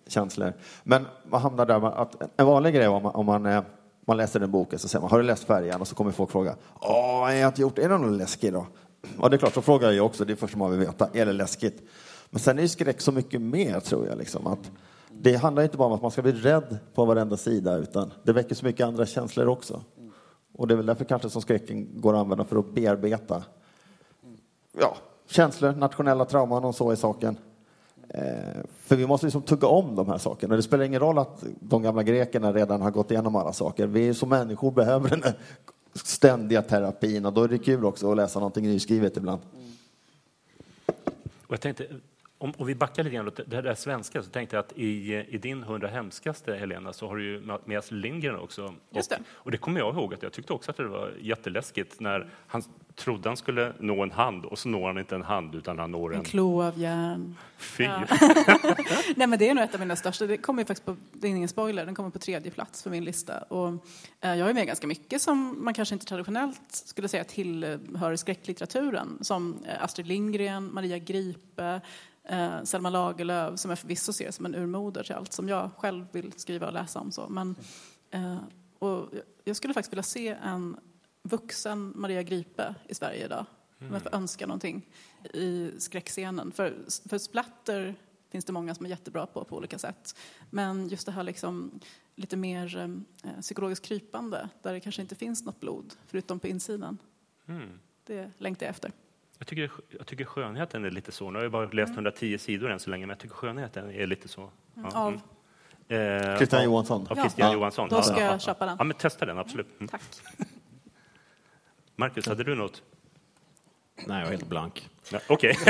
känslor. Men man hamnar där med att en vanlig grej om man, om man, eh, man läser den boken så säger man, har du läst Färjan? Och så kommer folk fråga, åh, jag har inte gjort, är det någon läskig då? Ja, det är klart, så frågar jag också, det är första man vill veta, är det läskigt? Men sen är ju skräck så mycket mer, tror jag. Liksom, att det handlar inte bara om att man ska bli rädd på varenda sida, utan det väcker så mycket andra känslor också. Och det är väl därför kanske som skräcken går att använda för att bearbeta ja, känslor, nationella trauman och så i saken. Eh, för vi måste liksom tugga om de här sakerna. Det spelar ingen roll att de gamla grekerna redan har gått igenom alla saker. Vi som människor behöver den ständiga terapin och då är det kul också att läsa någonting nyskrivet ibland. Och jag tänkte, om, om, vi backar lite grann åt det där svenska så tänkte jag att i, i din hundra hemskaste, Helena, så har du ju med Astrid Lindgren också. Just det. Och, och, det kommer jag ihåg att jag tyckte också att det var jätteläskigt när han trodde han skulle nå en hand och så når han inte en hand utan han når en... En klo av järn. Fy! Ja. Nej men det är nog ett av mina största, det kommer faktiskt på, det är ingen spoiler, den kommer på tredje plats på min lista. Och, eh, jag är med ganska mycket som man kanske inte traditionellt skulle säga tillhör skräcklitteraturen. Som eh, Astrid Lindgren, Maria Gripe, eh, Selma Lagerlöf som jag förvisso ser som en urmoder till allt som jag själv vill skriva och läsa om. Så. Men, eh, och jag skulle faktiskt vilja se en vuxen Maria Gripe i Sverige idag. Mm. Om jag får önska någonting i skräckscenen. För, för splatter finns det många som är jättebra på på olika sätt. Men just det här liksom, lite mer eh, psykologiskt krypande där det kanske inte finns något blod förutom på insidan. Mm. Det längtar jag efter. Jag tycker, jag tycker skönheten är lite så. Nu har jag bara läst 110 mm. sidor än så länge, men jag tycker skönheten är lite så. Ja. Av? Eh, Christian Johansson. Av Christian ja. Johansson. Då ska jag köpa den. Ja, men testa den, absolut. Mm. Tack. Marcus, hade du något? Nej, jag är helt blank. Ja, okay.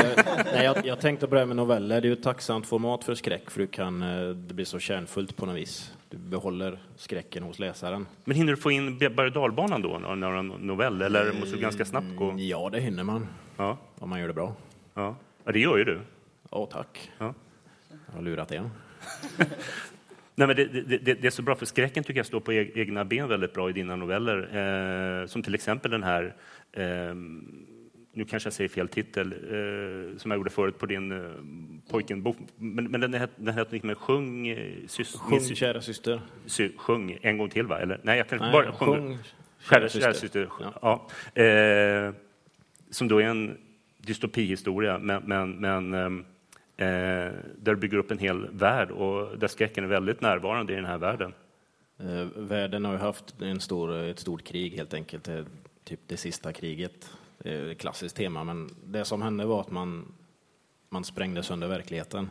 Nej, jag, jag tänkte börja med noveller. Det är ju ett tacksamt format för skräck, för du kan, eh, det blir så kärnfullt på något vis. Behåller skräcken hos läsaren. Men hinner du få in berg dalbanan då, några novell, eller måste du ganska snabbt gå? Mm, ja, det hinner man. Ja. Om man gör det bra. Ja, ja det gör ju du. Ja, tack. Ja. Jag har lurat igen. Nej, men det, det, det, är så bra, för skräcken tycker jag står på e-, egna ben väldigt bra i dina noveller. Eh, som till exempel den här, eh, nu kanske jag säger fel titel, eh, som jag gjorde förut på din eh, pojken-bok. Men, men den, hette liksom Sjung, eh, sys, sjung min, kära syster. Sy, sjung en gång till, va? Eller, nej, jag kan nej, bara sjung, sjung kära, kära syster. Ja. ja. Eh, som då är en dystopihistoria, men, men, men ehm, eh, där du bygger upp en hel värld och där skräcken är väldigt närvarande i den här världen. Eh, världen har ju haft en stor, ett stort krig helt enkelt, typ det sista kriget. Ett klassiskt tema, men det som hände var att man, man sprängde sönder verkligheten.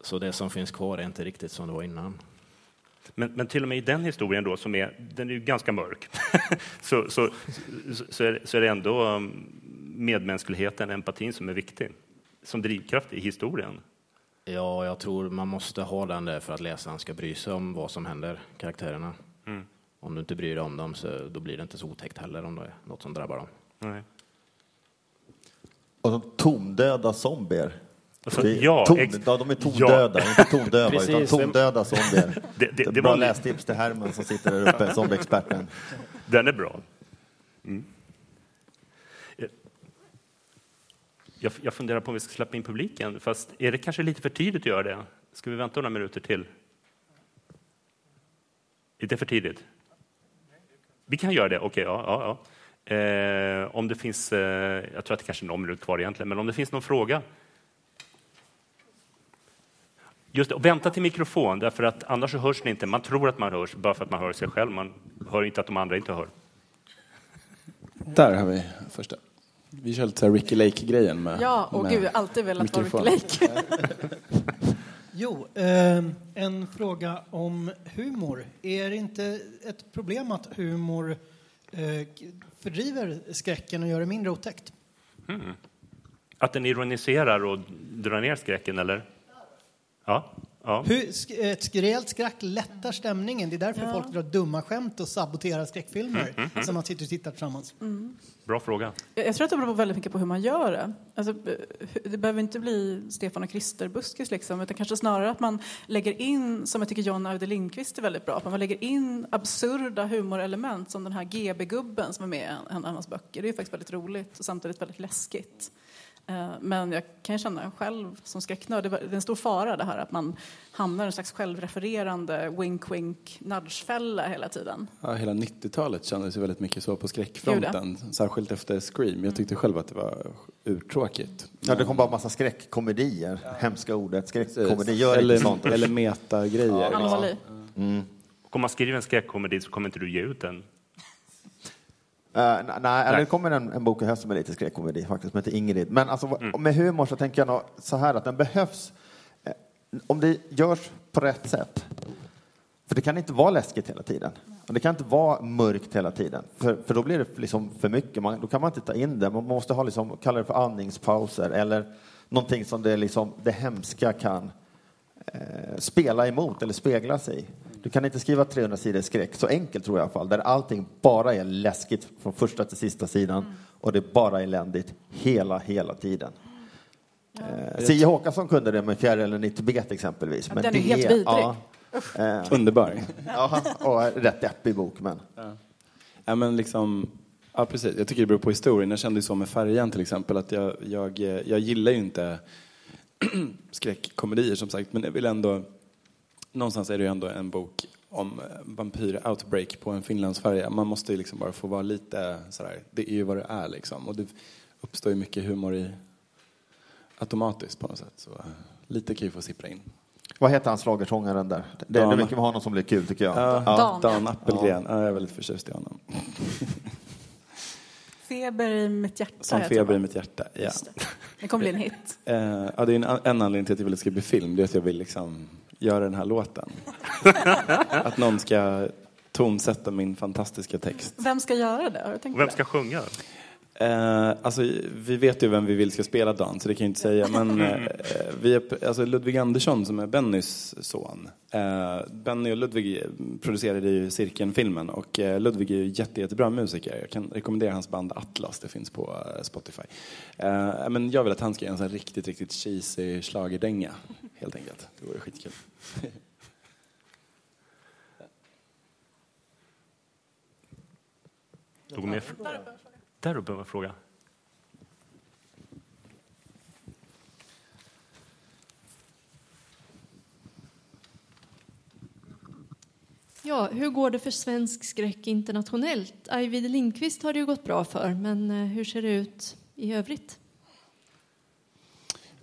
Så det som finns kvar är inte riktigt som det var innan. Men, men till och med i den historien då, som är, den är ju ganska mörk, så, så, så, är, så är det ändå um, medmänskligheten, empatin som är viktig som drivkraft i historien? Ja, jag tror man måste ha den där för att läsaren ska bry sig om vad som händer karaktärerna. Om du inte bryr dig om dem så då blir det inte så otäckt heller om det är något som drabbar dem. Nej. Och de tondöda zombier. Alltså, ja, ton, ja, de är tondöda, ja. inte tondöva, utan tondöda zombier. Det, det, det, bra var... lästips till Herman som sitter där uppe, zombieexperten. Den är bra. Mm. Jag, jag funderar på om vi ska släppa in publiken, fast är det kanske lite för tidigt att göra det? Ska vi vänta några minuter till? Är det för tidigt? Vi kan göra det, okej. Okay, ja, ja, ja. Eh, om det finns, eh, jag tror att det kanske är någon minut kvar egentligen, men om det finns någon fråga? Just det, och vänta till mikrofon, därför att annars så hörs ni inte. Man tror att man hörs bara för att man hör sig själv. Man hör inte att de andra inte hör. Där har vi första. Vi kör lite Ricky Lake-grejen med Ja, och med gud, jag har alltid velat mikrofon. vara Ricky Lake. jo, eh, en fråga om humor. Är det inte ett problem att humor eh, fördriver skräcken och gör det mindre otäckt. Hmm. Att den ironiserar och drar ner skräcken, eller? Ja ja. Hur, sk- ett rejält skratt lättar stämningen. Det är därför folk drar dumma skämt och saboterar skräckfilmer som man sitter och tittar tillsammans. Bra fråga. Jag jag tror att det beror väldigt mycket på hur man gör det. Alltså, eh, det behöver inte bli Stefan och Krister-buskis, liksom, utan kanske snarare att man lägger in, som jag tycker John Ajde Lindqvist är väldigt bra på, man lägger in absurda humorelement som den här GB-gubben som är med i en av hans böcker. Det är ju faktiskt väldigt roligt och samtidigt väldigt läskigt. Eh, Men jag kan känna själv som skräcknörd, det är en stor fara det här att man hamnar i en slags självrefererande wink-wink nudge-fälla hela tiden. Ja, hela 90-talet kändes ju väldigt mycket så på skräckfronten. Särskilt efter Scream. Jag tyckte själv att det var urtråkigt. Ja, det kom bara massa skräckkomedier. Hemska ordet. Skräckkomedi gör eller, inte sånt. eller metagrejer. Anomali. Och om man skriver en skräckkomedi så kommer inte du ge ut den. Uh, nej, det kommer en, en bok i höst som är lite skräckkomedi faktiskt, som heter Ingrid. Men alltså, vad- med humor så tänker jag nog så här att den behövs eh, om det görs på rätt sätt. För det kan inte vara läskigt hela tiden. Och det kan inte vara mörkt hela tiden. För, för då blir det liksom för mycket. Man, då kan man inte ta in det. Man måste ha, liksom, kalla det för andningspauser eller någonting som det, liksom, det hemska kan eh, spela emot eller spegla sig i. Du kan inte skriva 300 sidor skräck, så enkelt tror jag i alla fall, där allting bara är läskigt från första till sista sidan och det är bara eländigt hela, hela tiden. Eh, Sia Håkansson kunde det med Fjärilen i Tibet exempelvis. den är helt vidrig. Ja, eh, Underbar. ja, och rätt deppig bok, men Ja, men liksom, ja, precis. Jag tycker det beror på historien. Jag kände ju så med Färjan till exempel att jag, jag, jag gillar ju inte skräckkomedier som sagt, men jag vill ändå... Någonstans är det ju ändå en bok om eh, vampyr-outbreak på en Finlandsfärja. Man måste ju liksom bara få vara lite sådär, det är ju vad det är liksom. Och det uppstår ju mycket humor i automatiskt på något sätt. Så eh, lite kan ju få sippra in. vad heter han schlagersångaren där? Det, det Dan. mycket med honom som blir kul tycker jag. Ja, Dan. Dan Appelgren. Ja. jag är väldigt förtjust i honom. Feber i mitt hjärta. Som feber i mitt hjärta. Ja. Det. det kommer bli en hit. Eh, ja, det är en, en anledning till att jag vill att det ska bli film. Det är att jag vill liksom göra den här låten. att någon ska tonsätta min fantastiska text. Vem ska göra det? Har du tänkt Och vem det? ska sjunga? Eh, alltså, vi vet ju vem vi vill ska spela Dan, så det kan jag inte säga. Men eh, vi är, alltså Ludvig Andersson som är Bennys son. Eh, Benny och Ludvig producerade ju Cirkeln-filmen och eh, Ludvig är ju jätte, jättebra musiker. Jag kan rekommendera hans band Atlas, det finns på eh, Spotify. Eh, men jag vill att han ska göra en riktigt, riktigt cheesy schlagerdänga, helt enkelt. Det vore skitkul. Går med. Där uppe var en fråga. Ja, hur går det för svensk skräck internationellt? Ajvide Lindqvist har det ju gått bra för, men eh, hur ser det ut i övrigt?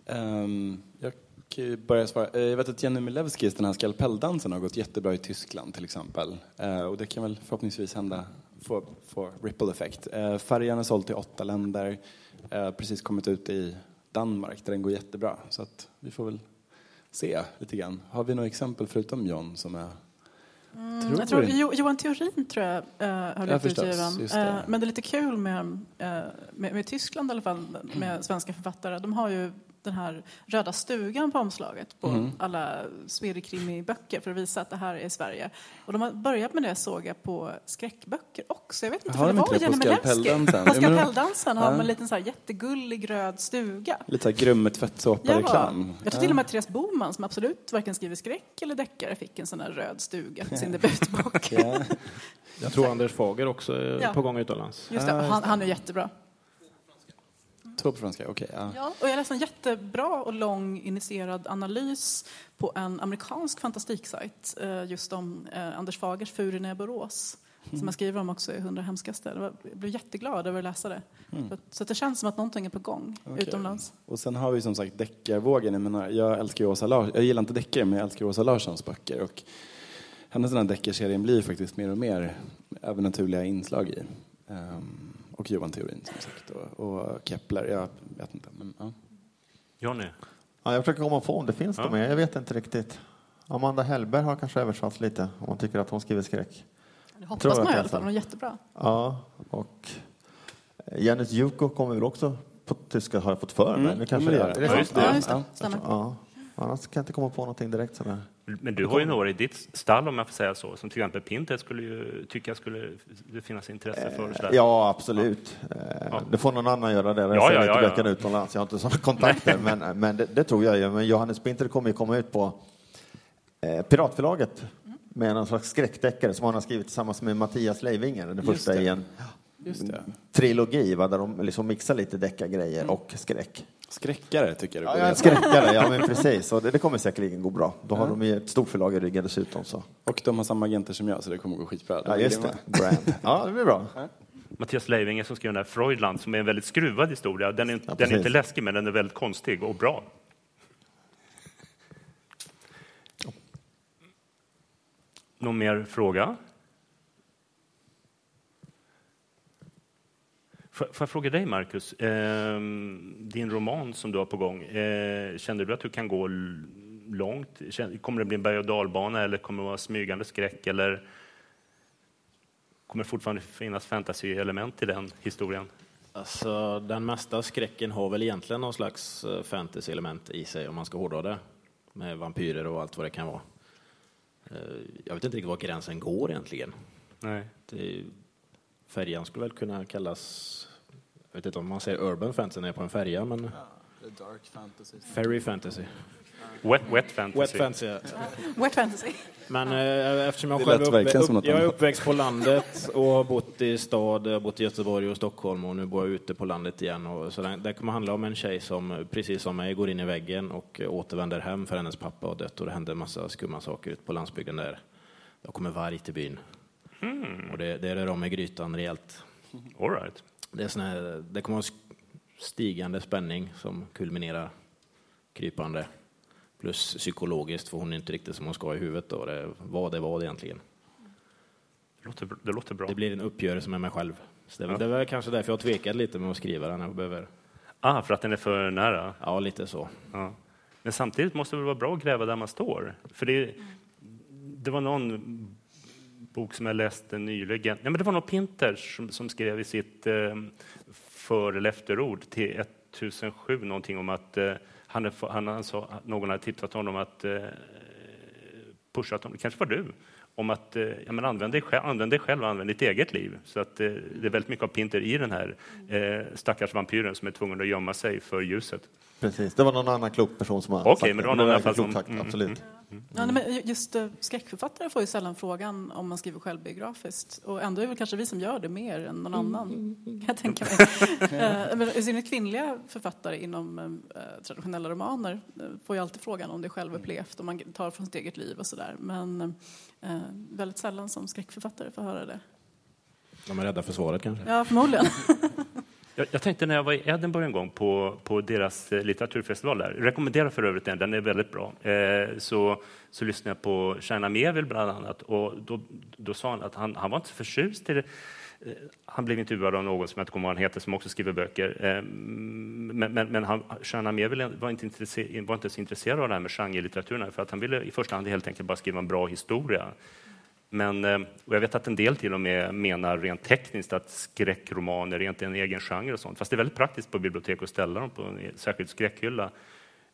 Ehm, jag kan ju börja svara. Eh, Jag vet att Jenny Milewskis, den här skalpelldansen, har gått jättebra i Tyskland till exempel. Eh, och det kan väl förhoppningsvis hända, få, få ripple effekt. Uh, Färjan är såld till åtta länder, uh, precis kommit ut i Danmark där den går jättebra. Så att vi får väl se lite grann. Har vi några exempel förutom John som är... Mm, jag tror, jo, Johan Theorin tror jag uh, har förstås, utgiven. Eh, men det är lite kul med, eh, med, med Tyskland i alla fall, med svenska författare. De har ju den här röda stugan på omslaget på Mm. alla Swedikrimi-böcker för att visa att det här är Sverige. Och de har börjat med det såg jag på skräckböcker också. Jag vet inte Har för de det var Jenny. Skalpelldansen? På de- Skalpelldansen har man en liten så här jättegullig röd stuga. Lite Grummet tvättsåpa-reklam. Jag tror till och med Therese Boman, som absolut varken skriver skräck eller deckare, fick en sån här röd stuga till sin debutbok. Ja. Jag tror Anders Fager också är Ja. på gång utomlands. Just det, han, han är jättebra. Två på franska, okej. ja. Ja, och jag läste en jättebra och lång initierad analys på en amerikansk fantastiksajt eh, just om eh, Anders Fagers Furin i Borås. Som jag skriver om också i 100 hemskaste. Jag blev jätteglad över att läsa det. Så, så det känns som att någonting är på gång Okej. utomlands. Och sen har vi som sagt deckarvågen. Jag, menar, jag älskar Åsa Larsson. Jag gillar inte deckare, men jag älskar Åsa Larssons böcker. Och hennes den här deckarserien blir faktiskt mer och mer övernaturliga inslag i. Ehm, och Johan Theorin som sagt. Och, och Kepler, jag vet inte. Men, ja. Johnny? Ja, jag försöker komma på om det finns Ja. de med. Jag vet inte riktigt. Amanda Hellberg har kanske översatts lite om man tycker att hon skriver skräck. Det hoppas Tror jag man i alla fall. De är jättebra. Ja, och Janet Juko kommer väl också på tyska har jag fått för mig. Mm, Nu kanske men det är gör det. det. Ja, just det. Ja, just det. Ja, annars kan jag inte komma på någonting direkt sådär. Men du har ju några i ditt stall om jag får säga så, som till exempel Pinter skulle ju tycka skulle det finnas intresse för. sådär. Ja, absolut. Eh, Det får någon annan göra det. Jag Ja, ser ja, inte ja, ja. utomlands. Jag har inte sådana kontakter. men men det, det tror jag ju. Men Johannes Pinter kommer ju komma ut på eh, Piratförlaget med någon slags skräckdeckare som han har skrivit tillsammans med Mattias Leivinger. Det första det. Det. trilogi va, där de liksom mixar lite deckargrejer och skräck. Skräckare tycker jag du Ja, borde heta. skräckare, ja men precis. Och det, det kommer säkerligen gå bra. Då har de ju ett stort förlag i ryggen dessutom. Så. Och de har samma agenter som jag så det kommer gå skitbra. Ja, just det. Brand. Ja, det blir bra. Mattias Leivinger som skrev den där Freudland som är en väldigt skruvad historia. Den är, Ja, den är inte läskig men den är väldigt konstig och bra. Någon mer fråga? Får får jag fråga dig, Marcus? Ehm, din roman som du har på gång, eh, kände du att du kan gå långt? Kommer det bli en berg och dalbana eller kommer det vara smygande skräck? Eller kommer det fortfarande finnas fantasy-element i den historien? Alltså, den mesta skräcken har väl egentligen någon slags eh, fantasy-element i sig, om man ska hårdra det. Med vampyrer och allt vad det kan vara. Eh, Jag vet inte riktigt var gränsen går egentligen. Nej. Det, färjan skulle väl kunna kallas, jag vet inte om man säger urban fantasy när jag är på en färja, men Dark fantasy. ferry fantasy. Wet, wet fantasy. Wet fantasy. ja. Wet fantasy. Men eh, eftersom jag själv upp, något jag är uppväxt på landet och har bott i stad, jag har bott i Göteborg och Stockholm och nu bor jag ute på landet igen. Och så det, det kommer handla om en tjej som precis som mig går in i väggen och återvänder hem för hennes pappa har dött och det händer en massa skumma saker ute på landsbygden där. Jag kommer varg till byn. Och det, det rör om i grytan rejält. All right. Det, är sån här, det kommer vara stigande spänning som kulminerar krypande. Plus psykologiskt, för hon är inte riktigt som hon ska i huvudet. Då. Det, vad det var det egentligen. Det låter, det låter bra. Det blir en uppgörelse med mig själv. Så det, Ja. det var kanske därför jag tvekat lite med att skriva den. Jag behöver, Ah, för att den är för nära? ja, lite så. Ja. Men samtidigt måste det vara bra att gräva där man står? För det, det var någon bok som jag läste nyligen. Ja, men det var nog Pinters som, som skrev i sitt eh, för eller efterord till 1007 någonting om att eh, han, han, han sa, någon hade tipsat honom att eh, pusha, honom, det kanske var du, om att eh, ja, men använd, dig själv, använd dig själv och använd ditt eget liv. Så att eh, det är väldigt mycket av Pinter i den här eh, stackars vampyren som är tvungen att gömma sig för ljuset. Precis. Det var någon annan klok person som har Okej, sagt men det var någon fall klokt som- sagt, mm, Absolut. Ja, nej, men just eh, skräckförfattare får ju sällan frågan om man skriver självbiografiskt. Och ändå är det väl kanske vi som gör det mer än någon annan, kan jag tänka mig. Eh, men I synnerhet kvinnliga författare inom eh, traditionella romaner får ju alltid frågan om det är självupplevt, om man tar från sitt eget liv och sådär. Men väldigt sällan som skräckförfattare får höra det. De är rädda för svaret kanske. Ja, förmodligen. Jag, jag tänkte när jag var i Edinburgh en gång på, på deras eh, litteraturfestival där, rekommenderar för övrigt den, den är väldigt bra, eh, så, så lyssnade jag på Shana Mieville bland annat och då, då sa han att han, han var inte så förtjust i det. Eh, han blev intervjuad av någon som jag inte kommer ihåg vad han heter, som också skriver böcker. Eh, men, men, men han, Shana Mieville var inte, var inte så intresserad av det här med genrelitteraturen för att han ville i första hand helt enkelt bara skriva en bra historia. Men, eh, och jag vet att en del till och med menar rent tekniskt att skräckromaner är inte en egen genre och sånt. Fast det är väldigt praktiskt på bibliotek att ställa dem på en e- särskild skräckhylla.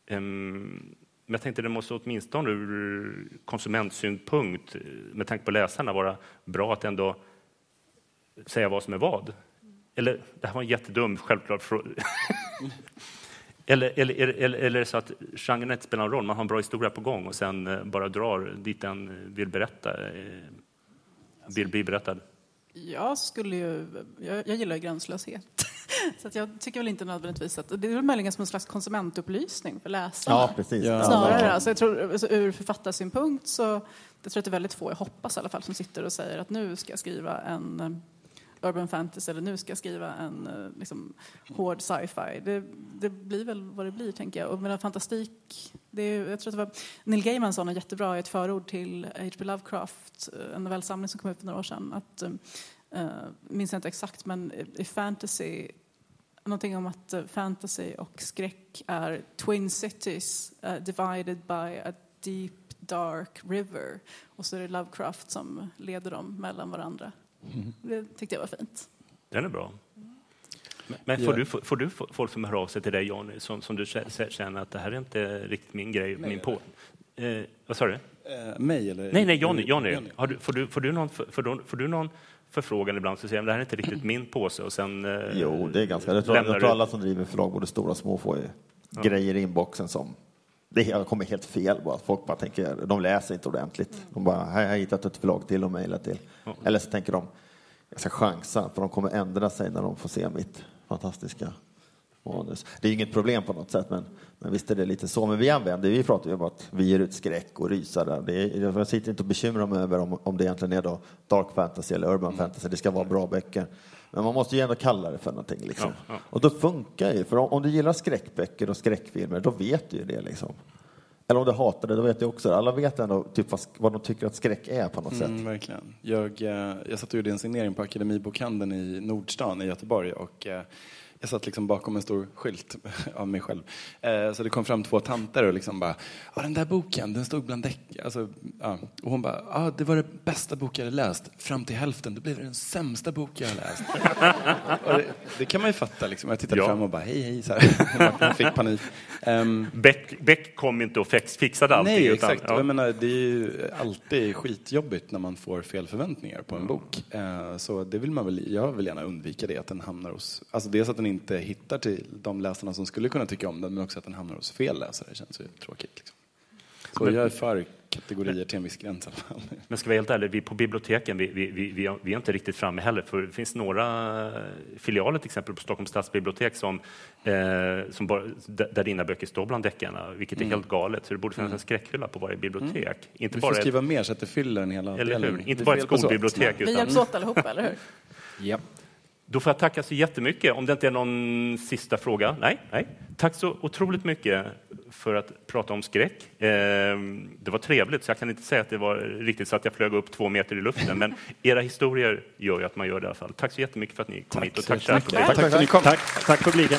Ehm, men jag tänkte det måste åtminstone ur konsumentsynpunkt, eh, med tanke på läsarna, vara bra att ändå säga vad som är vad. Eller, det här var en jättedum självklart fråga. Eller, eller, eller, eller, eller är det så att genren inte spelar någon roll, man har en bra historia på gång och sen eh, bara drar dit den vill berätta, eh, vill bli berättad. Jag skulle ju, jag, jag gillar ju gränslöshet. Så att jag tycker väl inte nödvändigtvis att, det är väl möjligen som en slags konsumentupplysning för läsarna. Ja, precis. Ja. Snarare, alltså jag tror, alltså ur författarsynpunkt så, jag tror att det är väldigt få, jag hoppas i alla fall, som sitter och säger att nu ska jag skriva en eh, urban fantasy eller nu ska jag skriva en eh, liksom, hård sci-fi. Det, det blir väl vad det blir, tänker jag. Och medan fantastik, det är, jag tror att det var Neil Gaiman sa något jättebra i ett förord till H.P. Lovecraft, eh, en novellsamling som kom ut för några år sedan. Att, uh, minns jag inte exakt, men i fantasy Någonting om att fantasy och skräck är twin cities uh, divided by a deep dark river. Och så är det Lovecraft som leder dem mellan varandra. Det tyckte jag var fint. Den är bra. Men- får, du, får du folk som hör av sig till dig, Johnny, som, som du kä- känner att det här är inte riktigt min grej, min på... Eh, vad sa du? Eh, mig eller? Nej, nej, Johnny. Johnny. Har du, får, du, får, du någon, får, du, får du någon förfrågan ibland så säger de, det här är inte riktigt min påse och sen eh, Jo, det är ganska... Jag tror, jag tror alla som driver förlag, både stora och små, får ju grejer i inboxen som... Det har kommit helt fel bara. Folk bara tänker, de läser inte ordentligt. De bara, här har jag hittat ett förlag till och mejlat till. Eller så tänker de, jag ska chansa, för de kommer ändra sig när de får se mitt fantastiska manus. Det är inget problem på något sätt, men, men visst är det lite så. Men vi använder, vi pratar ju om att vi ger ut skräck och rysare. Det är, jag sitter inte och bekymrar mig över om, om det egentligen är då dark fantasy eller urban fantasy. Det ska vara bra böcker. Men man måste ju ändå kalla det för någonting. Liksom. Ja, ja. Och då funkar ju, för om, om du gillar skräckböcker och skräckfilmer, då vet du ju det. Liksom. Eller om du hatar det, då vet du också. Alla vet ändå typ vad, vad de tycker att skräck är på något sätt. Mm, verkligen. Jag, eh, jag satt och gjorde en signering på Akademibokhandeln i Nordstan i Göteborg och eh, jag satt liksom bakom en stor skylt av mig själv. Eh, så det kom fram två tanter och liksom bara, ja den där boken, den stod bland däck. Alltså, ja. Och hon bara, ja det var det bästa bok jag hade läst. Fram till hälften, då blev det den sämsta bok jag har läst. det, det kan man ju fatta liksom. Jag tittade Ja. fram och bara, hej hej. Så här. Hon fick panik. Ehm, Beck, Beck kom inte och fixade allting. Nej, utan, exakt. ja. Jag menar, det är ju alltid skitjobbigt när man får fel förväntningar på en bok. Eh, Så det vill man väl, jag vill gärna undvika det, att den hamnar hos... Alltså dels att den inte hittar till de läsarna som skulle kunna tycka om den, men också att den hamnar hos fel läsare. Det känns ju tråkigt. Liksom. Så Men- jag är för kategorier till en viss gräns i alla fall. Men ska vi vara helt ärliga, vi på biblioteken, vi, vi, vi, vi, är inte riktigt framme heller. För det finns några filialer, till exempel på Stockholms stadsbibliotek, som, eh, som bara, där dina böcker står bland deckarna, vilket är helt galet. Så det borde finnas en skräckhylla på varje bibliotek. Inte Vi bara får ett, skriva mer så att det fyller en hel eller avdelning. hur? Det Inte bara ett skolbibliotek. Vi hjälps åt allihopa, eller hur? Ja. Då får jag tacka så jättemycket. Om det inte är någon sista fråga? Nej, nej. Tack så otroligt mycket för att prata om skräck. Eh, det var trevligt, så jag kan inte säga att det var riktigt så att jag flög upp två meter i luften, men era historier gör ju att man gör det i alla fall. Tack så jättemycket för att ni kom hit och tack. Tack för att ni kom. Tack, tack publiken.